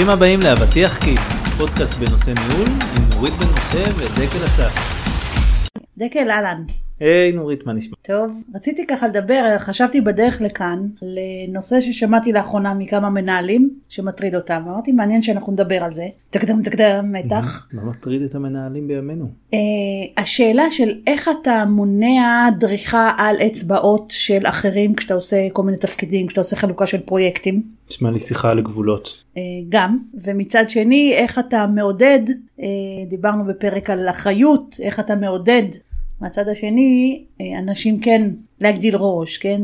ברוכים הבאים לאבטיח כיס, פודקאסט בנושא ניהול עם נורית בן משה ודקל אסף. דקל אהלן. היי נורית, מה נשמע? טוב, רציתי ככה לדבר, חשבתי בדרך לכאן, לנושא ששמעתי לאחרונה מכמה מנהלים שמטריד אותם. אמרתי, מעניין שאנחנו נדבר על זה. תקדם תקדם מתח. מה מטריד את המנהלים בימינו? אה, השאלה של איך אתה מונע דריכה על אצבעות של אחרים כשאתה עושה כל מיני תפקידים, כשאתה עושה חלוקה של פרויקטים. נשמע לי שיחה על גבולות. אה, גם, ומצד שני, איך אתה מעודד, אה, דיברנו בפרק על אחריות, איך אתה מעודד מהצד השני, אה, אנשים כן להגדיל ראש, כן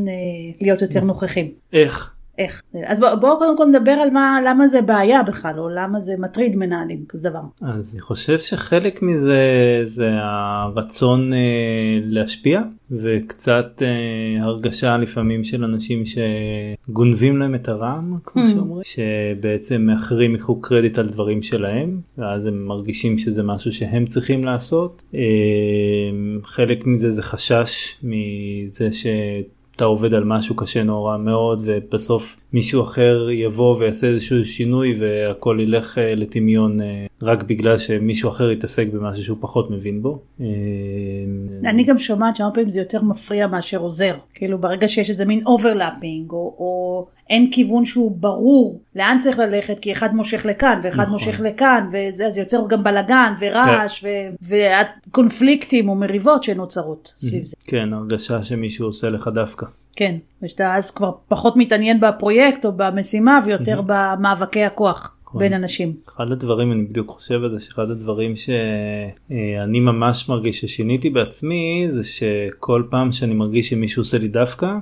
להיות יותר נוכחים. איך? איך? אז בואו בוא קודם כל נדבר על מה, למה זה בעיה בכלל, או למה זה מטריד מנהלים, כזה דבר. אז אני חושב שחלק מזה זה הרצון אה, להשפיע, וקצת אה, הרגשה לפעמים של אנשים שגונבים להם את הרעם, כמו mm. שאומרים, שבעצם אחרים ייקחו קרדיט על דברים שלהם, ואז הם מרגישים שזה משהו שהם צריכים לעשות. אה, חלק מזה זה חשש מזה ש... אתה עובד על משהו קשה נורא מאוד ובסוף מישהו אחר יבוא ויעשה איזשהו שינוי והכל ילך אה, לטמיון אה, רק בגלל שמישהו אחר יתעסק במשהו שהוא פחות מבין בו. אה, אני גם שומעת שהרבה פעמים זה יותר מפריע מאשר עוזר. כאילו ברגע שיש איזה מין overlapping או, או אין כיוון שהוא ברור לאן צריך ללכת כי אחד מושך לכאן ואחד נכון. מושך לכאן וזה אז יוצר גם בלאגן ורעש כן. וקונפליקטים או מריבות שנוצרות סביב זה. כן, הרגשה שמישהו עושה לך דווקא. כן, ושאתה אז כבר פחות מתעניין בפרויקט או במשימה ויותר במאבקי הכוח. נכון. בין אנשים. אחד הדברים, אני בדיוק חושב על זה, שאחד הדברים שאני ממש מרגיש ששיניתי בעצמי, זה שכל פעם שאני מרגיש שמישהו עושה לי דווקא,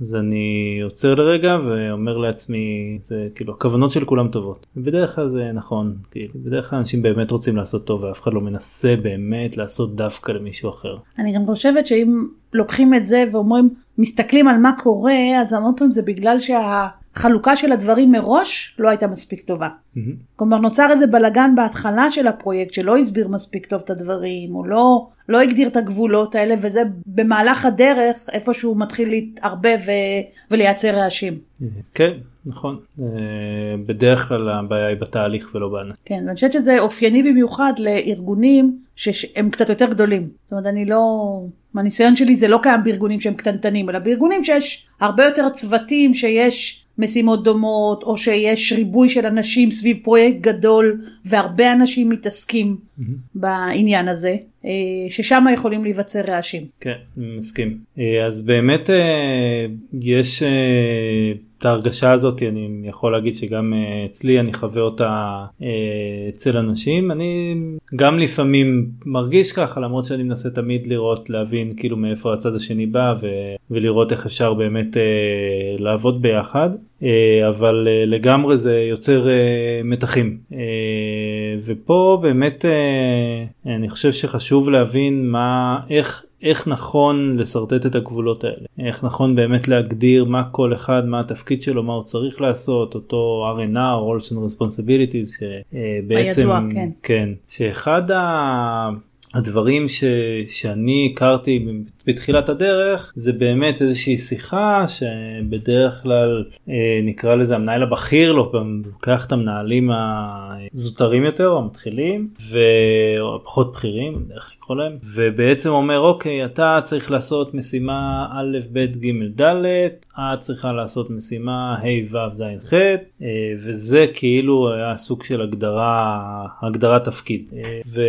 אז אני עוצר לרגע ואומר לעצמי זה כאילו הכוונות של כולם טובות בדרך כלל זה נכון כאילו בדרך כלל אנשים באמת רוצים לעשות טוב ואף אחד לא מנסה באמת לעשות דווקא למישהו אחר. אני גם חושבת שאם לוקחים את זה ואומרים מסתכלים על מה קורה אז המון פעמים זה בגלל שה... החלוקה של הדברים מראש לא הייתה מספיק טובה. Mm-hmm. כלומר נוצר איזה בלגן בהתחלה של הפרויקט שלא הסביר מספיק טוב את הדברים, הוא לא, לא הגדיר את הגבולות האלה וזה במהלך הדרך איפשהו מתחיל להתערבב ו... ולייצר רעשים. Mm-hmm. כן, נכון. אה, בדרך כלל הבעיה היא בתהליך ולא בענק. כן, ואני חושבת שזה אופייני במיוחד לארגונים שהם קצת יותר גדולים. זאת אומרת, אני לא... מהניסיון שלי זה לא קיים בארגונים שהם קטנטנים, אלא בארגונים שיש הרבה יותר צוותים, שיש משימות דומות, או שיש ריבוי של אנשים סביב פרויקט גדול, והרבה אנשים מתעסקים mm-hmm. בעניין הזה, אה, ששם יכולים להיווצר רעשים. כן, אני מסכים. אה, אז באמת אה, יש את ההרגשה הזאת אני יכול להגיד שגם אצלי אני חווה אותה אצל אנשים אני גם לפעמים מרגיש ככה למרות שאני מנסה תמיד לראות להבין כאילו מאיפה הצד השני בא ו, ולראות איך אפשר באמת לעבוד ביחד אבל לגמרי זה יוצר מתחים ופה באמת אני חושב שחשוב להבין מה איך איך נכון לשרטט את הגבולות האלה, איך נכון באמת להגדיר מה כל אחד, מה התפקיד שלו, מה הוא צריך לעשות, אותו R&R, Roles and Responsibilities, שבעצם, הידוע, כן, כן שאחד ה... הדברים ש, שאני הכרתי בתחילת הדרך זה באמת איזושהי שיחה שבדרך כלל אה, נקרא לזה המנהל הבכיר לא פעם לוקח את המנהלים הזוטרים יותר או המתחילים ופחות בכירים דרך להם ובעצם אומר אוקיי אתה צריך לעשות משימה א' ב' ג' ד' את צריכה לעשות משימה ה' ו' ז' ח' אה, וזה כאילו היה סוג של הגדרה הגדרת תפקיד. אה, ו,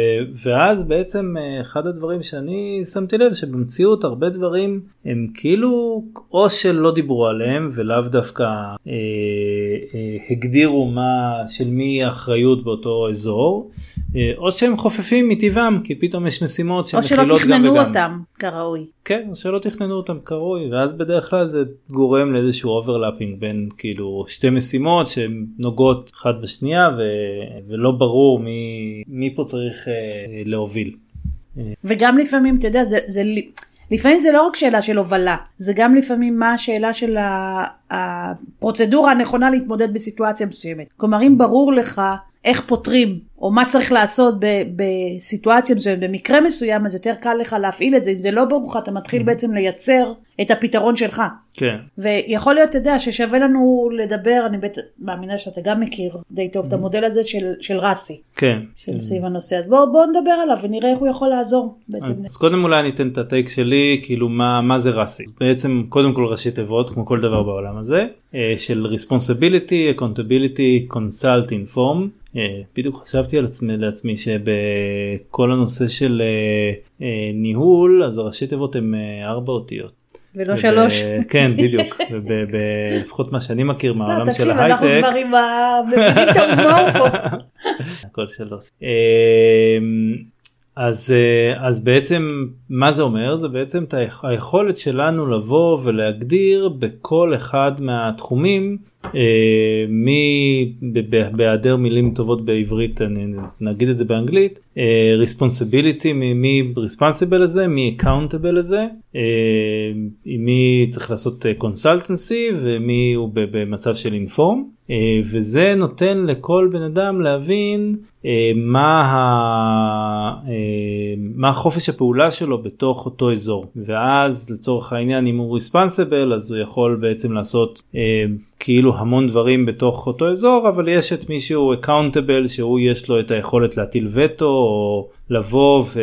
ואז בעצם אה, אחד הדברים שאני שמתי לב שבמציאות הרבה דברים הם כאילו או שלא דיברו עליהם ולאו דווקא אה, אה, הגדירו מה של מי האחריות באותו אזור אה, או שהם חופפים מטבעם כי פתאום יש משימות שמכילות גם וגם. או שלא תכננו אותם כראוי. כן, או שלא תכננו אותם כראוי ואז בדרך כלל זה גורם לאיזשהו overlapping בין כאילו שתי משימות שהן נוגעות אחת בשנייה ו... ולא ברור מי, מי פה צריך אה, להוביל. וגם לפעמים אתה יודע זה, זה לפעמים זה לא רק שאלה של הובלה זה גם לפעמים מה השאלה של הפרוצדורה הנכונה להתמודד בסיטואציה מסוימת כלומר אם ברור לך איך פותרים או מה צריך לעשות בסיטואציה מסוימת, במקרה מסוים, אז יותר קל לך להפעיל את זה. אם זה לא ברוך, אתה מתחיל בעצם לייצר את הפתרון שלך. כן. ויכול להיות, אתה יודע, ששווה לנו לדבר, אני בטח מאמינה שאתה גם מכיר די טוב את המודל הזה של, של רסי, כן. של סביב הנושא. אז בואו בוא נדבר עליו ונראה איך הוא יכול לעזור בעצם. אז קודם אולי אני אתן את הטייק שלי כאילו מה מה זה רסי בעצם קודם כל ראשי תיבות כמו כל דבר בעולם הזה אה, של responsibility accountability consult inform אה, בדיוק חשבתי על עצמי לעצמי שבכל הנושא של אה, אה, ניהול אז הראשי תיבות הם אה, ארבע אותיות. ולא וב- שלוש. כן בדיוק לפחות מה שאני מכיר לא, מהעולם של תקשיב, אנחנו ההייטק. כבר עם ה... מבינים את ההומור פה. הכל שלוש. אמ, אז אז בעצם מה זה אומר? זה בעצם את היכ- היכולת שלנו לבוא ולהגדיר בכל אחד מהתחומים אה, מי בהיעדר מילים טובות בעברית אני נגיד את זה באנגלית אה, responsibility מי- responsible לזה מי accountable לזה אה, מי צריך לעשות אה, consultancy ומי הוא במצב של inform אה, וזה נותן לכל בן אדם להבין אה, מה, ה, מה חופש הפעולה שלו בתוך אותו אזור ואז לצורך העניין אם הוא ריספנסיבל אז הוא יכול בעצם לעשות אה, כאילו המון דברים בתוך אותו אזור אבל יש את מי שהוא accountable שהוא יש לו את היכולת להטיל וטו או לבוא ו...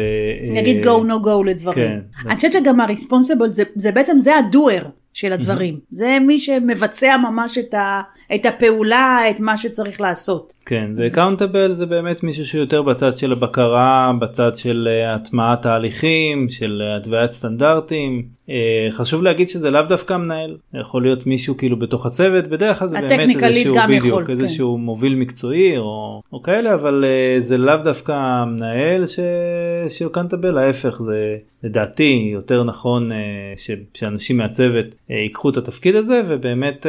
נגיד go no go לדברים. כן. אני חושבת שגם ה-responsible זה, זה בעצם זה הדואר של הדברים. זה מי שמבצע ממש את, ה, את הפעולה, את מה שצריך לעשות. כן, ו-accountable זה באמת מישהו שיותר בצד של הבקרה, בצד של אה, הטמעת תהליכים, של אה, התוויית סטנדרטים. אה, חשוב להגיד שזה לאו דווקא מנהל, יכול להיות מישהו כאילו בתוך הצוות, בדרך כלל זה באמת איזשהו, בדיוק, יכול, כן. איזשהו מוביל מקצועי או, או כאלה, אבל אה, זה לאו דווקא מנהל ש... accountable, ההפך זה לדעתי יותר נכון אה, ש... שאנשים מהצוות ייקחו את התפקיד הזה ובאמת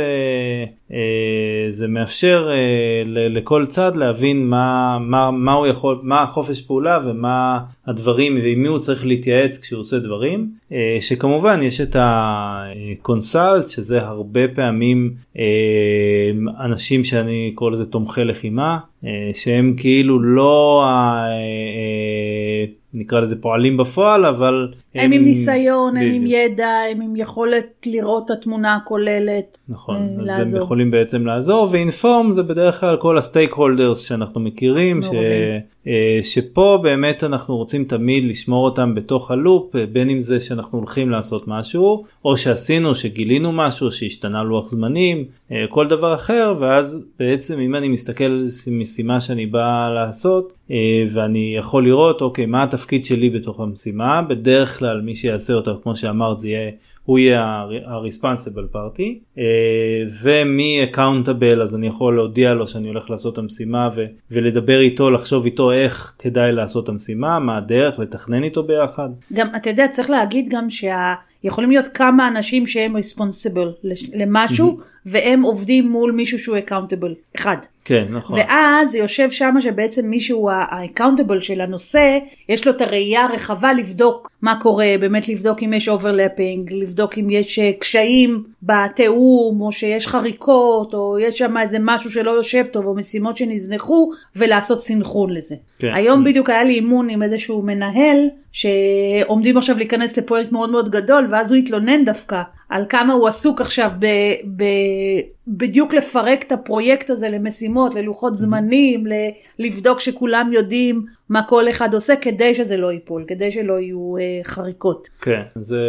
זה מאפשר אה, לכל צד להבין מה, מה, מה הוא יכול, מה החופש פעולה ומה הדברים ועם מי הוא צריך להתייעץ כשהוא עושה דברים, אה, שכמובן יש את הקונסלט שזה הרבה פעמים אה, אנשים שאני קורא לזה תומכי לחימה, אה, שהם כאילו לא. אה, נקרא לזה פועלים בפועל אבל הם עם ניסיון, הם עם. ידע, הם עם יכולת לראות את התמונה הכוללת. נכון, אה, אז לעזור. הם יכולים בעצם לעזור ואינפורם זה בדרך כלל כל הסטייק הולדרס שאנחנו מכירים ש. אה, שפה באמת אנחנו רוצים תמיד לשמור אותם בתוך הלופ אה, בין אם זה שאנחנו הולכים לעשות משהו או שעשינו שגילינו משהו שהשתנה לוח זמנים כל דבר אחר ואז בעצם אם אני מסתכל על משימה שאני בא לעשות ואני יכול לראות אוקיי מה התפקיד שלי בתוך המשימה בדרך כלל מי שיעשה אותה כמו שאמרת זה יהיה הוא יהיה ה-responsible party אה, ומי accountable אז אני יכול להודיע לו שאני הולך לעשות את המשימה ו- ולדבר איתו לחשוב איתו איך כדאי לעשות את המשימה מה הדרך לתכנן איתו ביחד. גם, אתה יודע, צריך להגיד גם שיכולים להיות כמה אנשים שהם responsible לש- למשהו, והם עובדים מול מישהו שהוא accountable, אחד. כן נכון. ואז יושב שם שבעצם מישהו ה-accountable של הנושא, יש לו את הראייה הרחבה לבדוק מה קורה, באמת לבדוק אם יש overlapping, לבדוק אם יש אה, קשיים בתיאום, או שיש חריקות, או יש שם איזה משהו שלא יושב טוב, או משימות שנזנחו, ולעשות סינכרון לזה. כן. היום בדיוק היה לי אימון עם איזשהו מנהל, שעומדים עכשיו להיכנס לפרויקט מאוד מאוד גדול, ואז הוא התלונן דווקא על כמה הוא עסוק עכשיו ב... ב בדיוק לפרק את הפרויקט הזה למשימות, ללוחות זמנים, ל- לבדוק שכולם יודעים מה כל אחד עושה כדי שזה לא ייפול, כדי שלא יהיו אה, חריקות. כן, זה,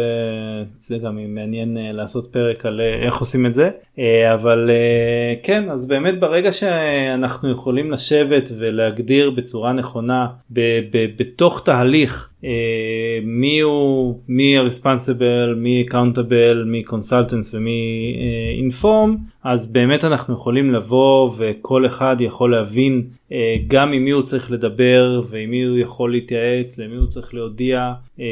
זה גם מעניין אה, לעשות פרק על אה, איך עושים את זה, אה, אבל אה, כן, אז באמת ברגע שאנחנו יכולים לשבת ולהגדיר בצורה נכונה ב, ב, בתוך תהליך מי הוא, מי ה-responsible, מי accountable, מי consultants ומי אה, inform, אז באמת אנחנו יכולים לבוא וכל אחד יכול להבין אה, גם עם מי הוא צריך לדבר ועם מי הוא יכול להתייעץ, למי הוא צריך להודיע אה,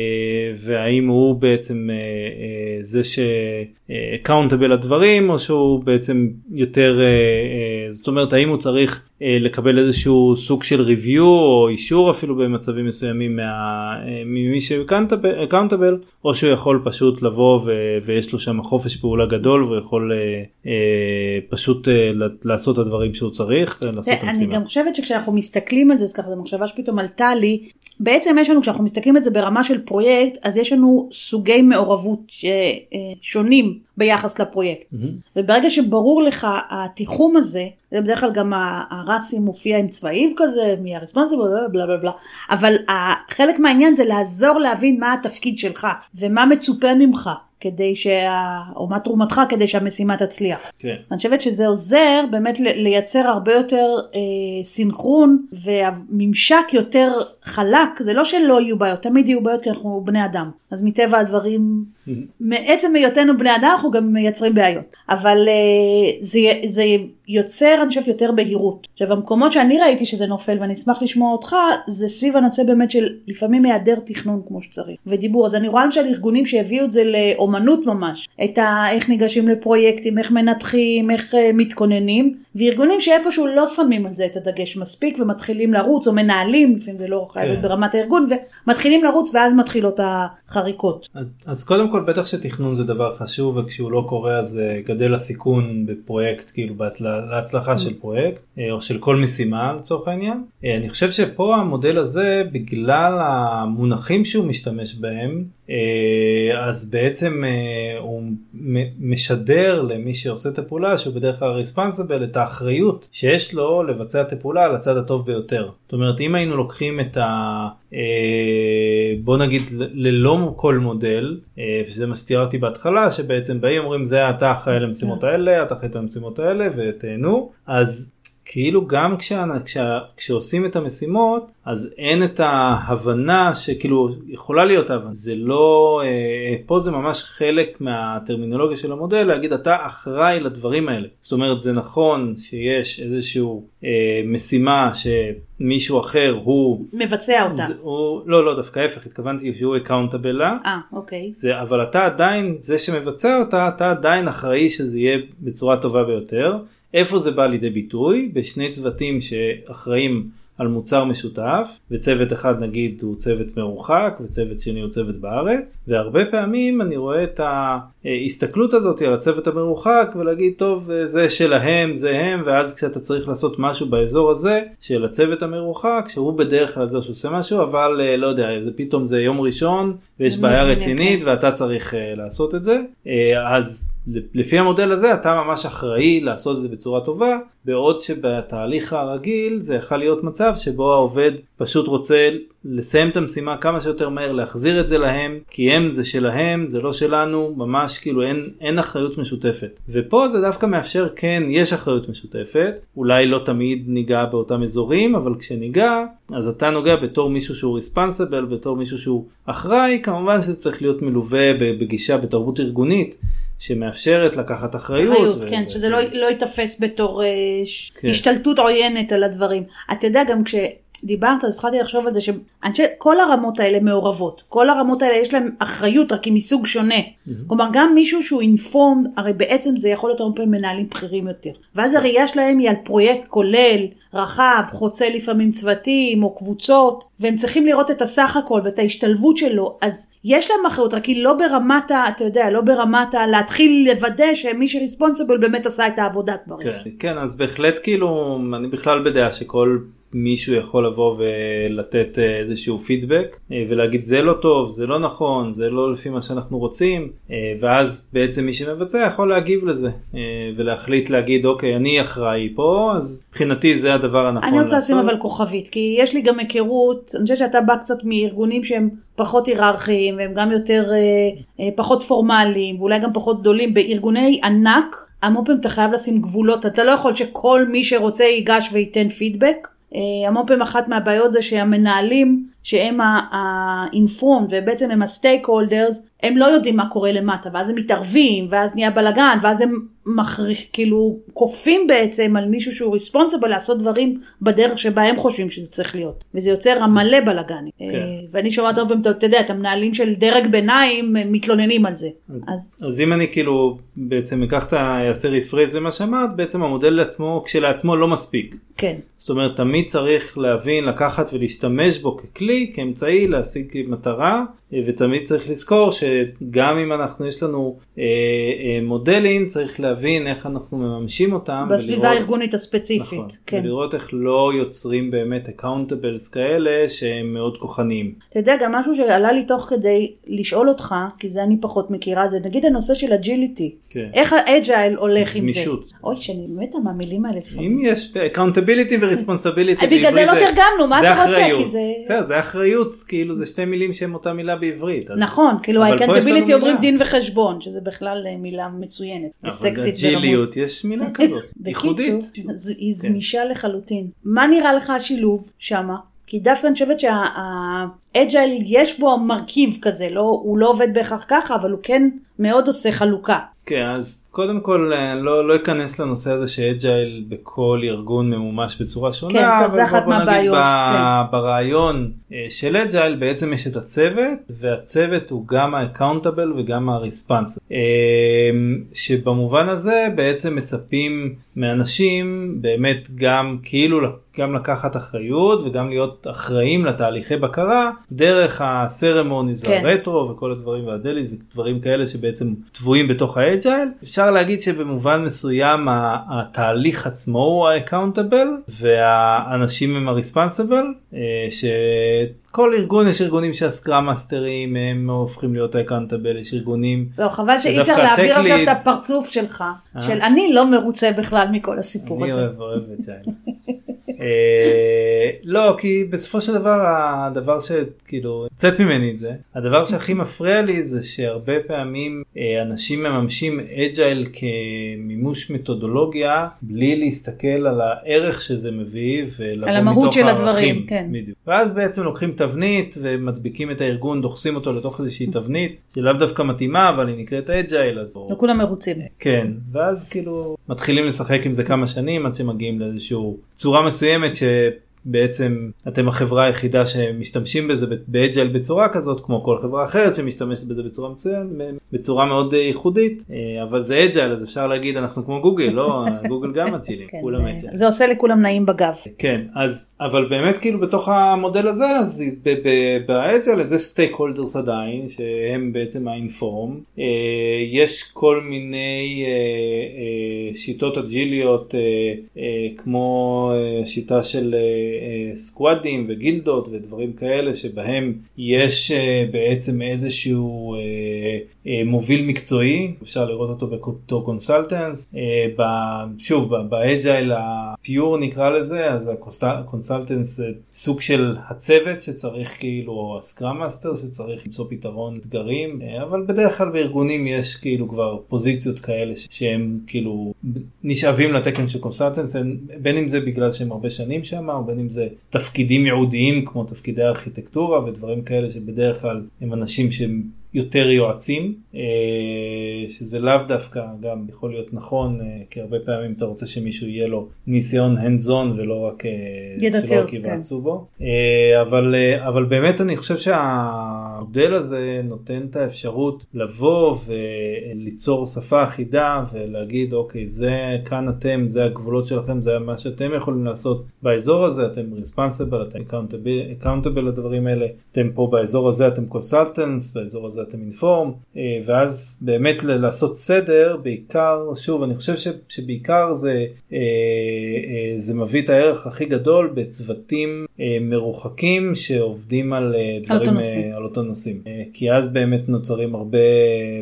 והאם הוא בעצם אה, אה, זה ש-accountable לדברים או שהוא בעצם יותר, אה, אה, זאת אומרת האם הוא צריך אה, לקבל איזשהו סוג של review או אישור אפילו במצבים מסוימים מה, אה, ממי שאקאונטבל או שהוא יכול פשוט לבוא ו, ויש לו שם חופש פעולה גדול והוא יכול אה, אה, פשוט אה, לעשות את הדברים שהוא צריך. אה, לעשות אני גם חושבת שכשאנחנו מסתכלים על זה, אז ככה זו מחשבה שפתאום עלתה לי, בעצם יש לנו, כשאנחנו מסתכלים על זה ברמה של פרויקט, אז יש לנו סוגי מעורבות שונים ביחס לפרויקט. Mm-hmm. וברגע שברור לך התיחום הזה, זה בדרך כלל גם הרסי מופיע עם צבעים כזה, מי הרספונסיבל, בלה בלה בלה, אבל חלק מהעניין זה לעזור להבין מה התפקיד שלך ומה מצופה ממך. כדי שה... או מה תרומתך כדי שהמשימה תצליח. כן. אני חושבת שזה עוזר באמת לייצר הרבה יותר אה, סינכרון והממשק יותר חלק, זה לא שלא יהיו בעיות, תמיד יהיו בעיות כי אנחנו בני אדם. אז מטבע הדברים, מעצם היותנו בני אדם אנחנו גם מייצרים בעיות. אבל אה, זה, זה יוצר, אני חושבת, יותר בהירות. עכשיו, במקומות שאני ראיתי שזה נופל, ואני אשמח לשמוע אותך, זה סביב הנושא באמת של לפעמים היעדר תכנון כמו שצריך, ודיבור. אז אני רואה למשל ארגונים שהביאו את זה לאומנות ממש, את ה... איך ניגשים לפרויקטים, איך מנתחים, איך uh, מתכוננים, וארגונים שאיפשהו לא שמים על זה את הדגש מספיק, ומתחילים לרוץ, או מנהלים, לפעמים זה לא חייב להיות כן. ברמת הארגון, ומתחילים לרוץ, ואז מתחילות החריקות. אז, אז קודם כל, בטח שתכנון זה דבר חשוב, וכשהוא לא קורה אז uh, גדל הסיכון בפרויקט, כאילו, בהצלחה. להצלחה של פרויקט אה, או של כל משימה לצורך העניין. אה, אני חושב שפה המודל הזה בגלל המונחים שהוא משתמש בהם אז בעצם הוא משדר למי שעושה את הפעולה שהוא בדרך כלל ריספונסיבל את האחריות שיש לו לבצע את הפעולה על הצד הטוב ביותר. זאת אומרת אם היינו לוקחים את ה... בוא נגיד ללא כל מודל שזה מה שתיארתי בהתחלה שבעצם באים אומרים זה אתה אחראי למשימות כן. האלה אתה אחראי למשימות האלה ותהנו אז כאילו גם כשה, כשה, כשעושים את המשימות אז אין את ההבנה שכאילו יכולה להיות הבנה זה לא אה, פה זה ממש חלק מהטרמינולוגיה של המודל להגיד אתה אחראי לדברים האלה זאת אומרת זה נכון שיש איזשהו אה, משימה שמישהו אחר הוא מבצע אותה זה, הוא, לא לא דווקא ההפך התכוונתי שהוא אקאונטבל לה אה, אוקיי. זה, אבל אתה עדיין זה שמבצע אותה אתה עדיין אחראי שזה יהיה בצורה טובה ביותר. איפה זה בא לידי ביטוי? בשני צוותים שאחראים על מוצר משותף וצוות אחד נגיד הוא צוות מרוחק וצוות שני הוא צוות בארץ והרבה פעמים אני רואה את ההסתכלות הזאת על הצוות המרוחק ולהגיד טוב זה שלהם זה הם ואז כשאתה צריך לעשות משהו באזור הזה של הצוות המרוחק שהוא בדרך כלל זה שעושה משהו אבל אה, לא יודע זה פתאום זה יום ראשון ויש בעיה רצינית כן. ואתה צריך אה, לעשות את זה אה, אז לפי המודל הזה אתה ממש אחראי לעשות את זה בצורה טובה בעוד שבתהליך הרגיל זה יכול להיות מצב שבו העובד פשוט רוצה לסיים את המשימה כמה שיותר מהר להחזיר את זה להם כי הם זה שלהם זה לא שלנו ממש כאילו אין, אין אחריות משותפת. ופה זה דווקא מאפשר כן יש אחריות משותפת אולי לא תמיד ניגע באותם אזורים אבל כשניגע אז אתה נוגע בתור מישהו שהוא ריספנסיבל בתור מישהו שהוא אחראי כמובן שזה צריך להיות מלווה בגישה בתרבות ארגונית שמאפשרת לקחת אחריות. אחריות, ו- כן, ו- שזה ו- לא, לא ייתפס בתור uh, כן. השתלטות עוינת על הדברים. אתה יודע, גם כשדיברת, אז התחלתי לחשוב על זה שכל הרמות האלה מעורבות. כל הרמות האלה יש להם אחריות, רק היא מסוג שונה. Mm-hmm. כלומר, גם מישהו שהוא אינפורם, הרי בעצם זה יכול להיות הרבה פעמים מנהלים בכירים יותר. ואז הראייה שלהם היא על פרויקט כולל, רחב, חוצה לפעמים צוותים או קבוצות, והם צריכים לראות את הסך הכל ואת ההשתלבות שלו, אז יש להם אחריות, רק היא לא ברמת ה... אתה יודע, לא ברמת ה... להתחיל לוודא שמי שריספונסיבל באמת עשה את העבודה כבר. כן, כן, אז בהחלט כאילו, אני בכלל בדעה שכל מישהו יכול לבוא ולתת אה, איזשהו פידבק אה, ולהגיד זה לא טוב, זה לא נכון, זה לא לפי מה שאנחנו רוצים, אה, ואז בעצם מי שמבצע יכול להגיב לזה ולהחליט להגיד אוקיי אני אחראי פה אז מבחינתי זה הדבר הנכון. אני רוצה לשים אבל כוכבית כי יש לי גם היכרות, אני חושבת שאתה בא קצת מארגונים שהם פחות היררכיים והם גם יותר פחות פורמליים ואולי גם פחות גדולים בארגוני ענק. המון פעמים אתה חייב לשים גבולות, אתה לא יכול שכל מי שרוצה ייגש וייתן פידבק. המון פעמים אחת מהבעיות זה שהמנהלים שהם ה-informed ובעצם הם ה-stake holders, הם לא יודעים מה קורה למטה, ואז הם מתערבים, ואז נהיה בלאגן, ואז הם מכריח, כאילו, כופים בעצם על מישהו שהוא responsible לעשות דברים בדרך שבה הם חושבים שזה צריך להיות. וזה יוצר מלא בלאגנים. כן. אה, ואני שומעת הרבה פעמים, אתה יודע, את המנהלים של דרג ביניים מתלוננים על זה. אז אז אם אני כאילו בעצם אקח את ה... אעשה רפרז למה שאמרת, בעצם המודל עצמו כשלעצמו לא מספיק. כן. זאת אומרת תמיד צריך להבין, לקחת ולהשתמש בו ככלי, כאמצעי להשיג מטרה, ותמיד צריך לזכור שגם אם אנחנו יש לנו אה, אה, מודלים, צריך להבין איך אנחנו מממשים אותם. בסביבה ולראות- הארגונית הספציפית. נכון, כן. ולראות איך לא יוצרים באמת accountables כאלה שהם מאוד כוחניים. אתה יודע, גם משהו שעלה לי תוך כדי לשאול אותך, כי זה אני פחות מכירה, זה נגיד הנושא של agility. כן. איך ה agile הולך עם זה? גמישות. אוי, שאני מתה מהמילים האלה לפעמים. אם יש ו-responsibility אה, בגלל זה לא תרגמנו, מה אתה רוצה? כי זה- בסדר, זה אחריות, כאילו זה שתי מילים שהן אותה מילה בעברית. אז- נכון, כאילו מילה. אומרים דין וחשבון, שזה בכלל אה, מילה מצוינת. אבל וסקסית agile יות, יש מילה כזאת, ייחודית. בקיצור, היא כן. גמישה לחלוטין. מה נראה לך השילוב שמה? כי דווקא אני חושבת שה agile יש בו מרכיב כזה, לא, הוא לא עובד בהכרח ככה, אבל הוא כן מאוד עושה חלוקה. כן, אז קודם כל אה, לא, לא אכנס לנושא הזה ש agile בכל ארגון ממומש בצורה שונה, כן, טוב, זה אחת מהבעיות, ב- כן. ברעיון אה, של agile בעצם יש את הצוות, והצוות הוא גם ה-accountable וגם ה-responsible, אה, שבמובן הזה בעצם מצפים מאנשים באמת גם כאילו גם לקחת אחריות וגם להיות אחראים לתהליכי בקרה דרך ה ceremonies כן. הרטרו וכל הדברים וה daily ודברים כאלה שבעצם טבועים בתוך ה agile. אפשר להגיד שבמובן מסוים התהליך עצמו הוא ה-accountable והאנשים הם ה-responsible שכל ארגון יש ארגונים שה scrum master ים הם הופכים להיות ה-accountable יש ארגונים לא, חבל שאי אפשר להעביר עכשיו את הפרצוף שלך, אה? של אני לא מרוצה בכלל מכל הסיפור אני הזה. אוהב אוהב את זה. אה, לא כי בסופו של דבר הדבר שכאילו יוצאת ממני את זה הדבר שהכי מפריע לי זה שהרבה פעמים אה, אנשים מממשים agile כמימוש מתודולוגיה בלי להסתכל על הערך שזה מביא ולבוא על המהות של הערכים. הדברים, כן. בדיוק. ואז בעצם לוקחים תבנית ומדביקים את הארגון דוחסים אותו לתוך איזושהי תבנית שלאו דווקא מתאימה אבל היא נקראת agile אז לא כולם מרוצים. כן, ואז כאילו מתחילים לשחק עם זה כמה שנים עד שמגיעים לאיזושהי צורה מסוימת שבעצם אתם החברה היחידה שמשתמשים בזה ב agile בצורה כזאת כמו כל חברה אחרת שמשתמשת בזה בצורה מצוינת, בצורה מאוד אה, ייחודית, אה, אבל זה agile אז אפשר להגיד אנחנו כמו גוגל, לא, גוגל גם אצילים, כן, כולם אה, agile. זה עושה לכולם נעים בגב. כן, אז, אבל באמת כאילו בתוך המודל הזה, אז ב agile אז יש stakeholders עדיין, שהם בעצם ה informed. יש כל מיני שיטות agile יות, כמו שיטה של squad ים וגילדות ודברים כאלה, שבהם יש אה, בעצם איזשהו אה, אה, מוביל מקצועי, אפשר לראות אותו בתור consultants. שוב, ב agile ה pure נקרא לזה, אז ה consultants סוג של הצוות שצריך כאילו, או ה scrum master שצריך למצוא פתרון אתגרים, אבל בדרך כלל בארגונים יש כאילו כבר פוזיציות כאלה שהם כאילו נשאבים לתקן של קונסלטנס, בין אם זה בגלל שהם הרבה שנים שם, או בין אם זה תפקידים ייעודיים כמו תפקידי ארכיטקטורה ודברים כאלה שבדרך כלל הם אנשים שהם יותר יועצים, אה, שזה לאו דווקא גם יכול להיות נכון, אה, כי הרבה פעמים אתה רוצה שמישהו יהיה לו ניסיון hands on ולא רק אה, שלא רק יבעצו בו. אה, אבל, אבל באמת אני חושב שהמודל הזה נותן את האפשרות לבוא וליצור שפה אחידה ולהגיד אוקיי זה כאן אתם, זה הגבולות שלכם, זה מה שאתם יכולים לעשות באזור הזה, אתם responsible, אתם accountable, accountable לדברים האלה, אתם פה באזור הזה אתם consultants, באזור הזה אתם אינפורם, ואז באמת לעשות סדר, בעיקר, שוב, אני חושב ש, שבעיקר זה, אה, אה, זה מביא את הערך הכי גדול בצוותים אה, מרוחקים שעובדים על אה, על אותו דברים. אה, על אותו נושאים, אה, כי אז באמת נוצרים הרבה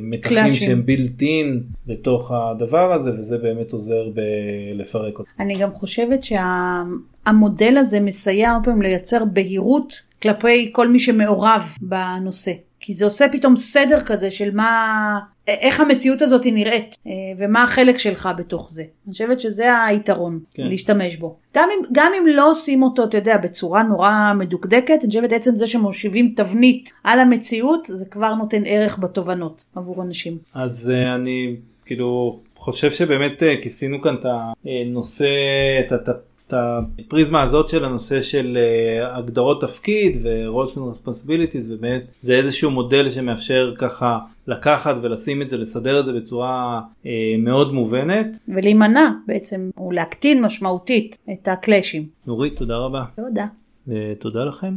מתחים. שהם built in בתוך הדבר הזה, וזה באמת עוזר בלפרק אותו. אני גם חושבת שהמודל הזה מסייע הרבה פעמים לייצר בהירות כלפי כל מי שמעורב בנושא. כי זה עושה פתאום סדר כזה של מה, איך המציאות הזאת נראית, אה, ומה החלק שלך בתוך זה. אני חושבת שזה היתרון, כן. להשתמש בו. גם אם, גם אם לא עושים אותו, אתה יודע, בצורה נורא מדוקדקת, אני חושבת עצם זה שמושיבים תבנית על המציאות, זה כבר נותן ערך בתובנות עבור אנשים. אז אה, אני כאילו חושב שבאמת אה, כיסינו כאן את הנושא, את, את, את הפריזמה הזאת של הנושא של אה, הגדרות תפקיד ו-roles and responsibilities ובאמת זה איזשהו מודל שמאפשר ככה לקחת ולשים את זה, לסדר את זה בצורה אה, מאוד מובנת. ולהימנע בעצם, או להקטין משמעותית את הקלאשים. נורית, תודה רבה. תודה. ותודה לכם.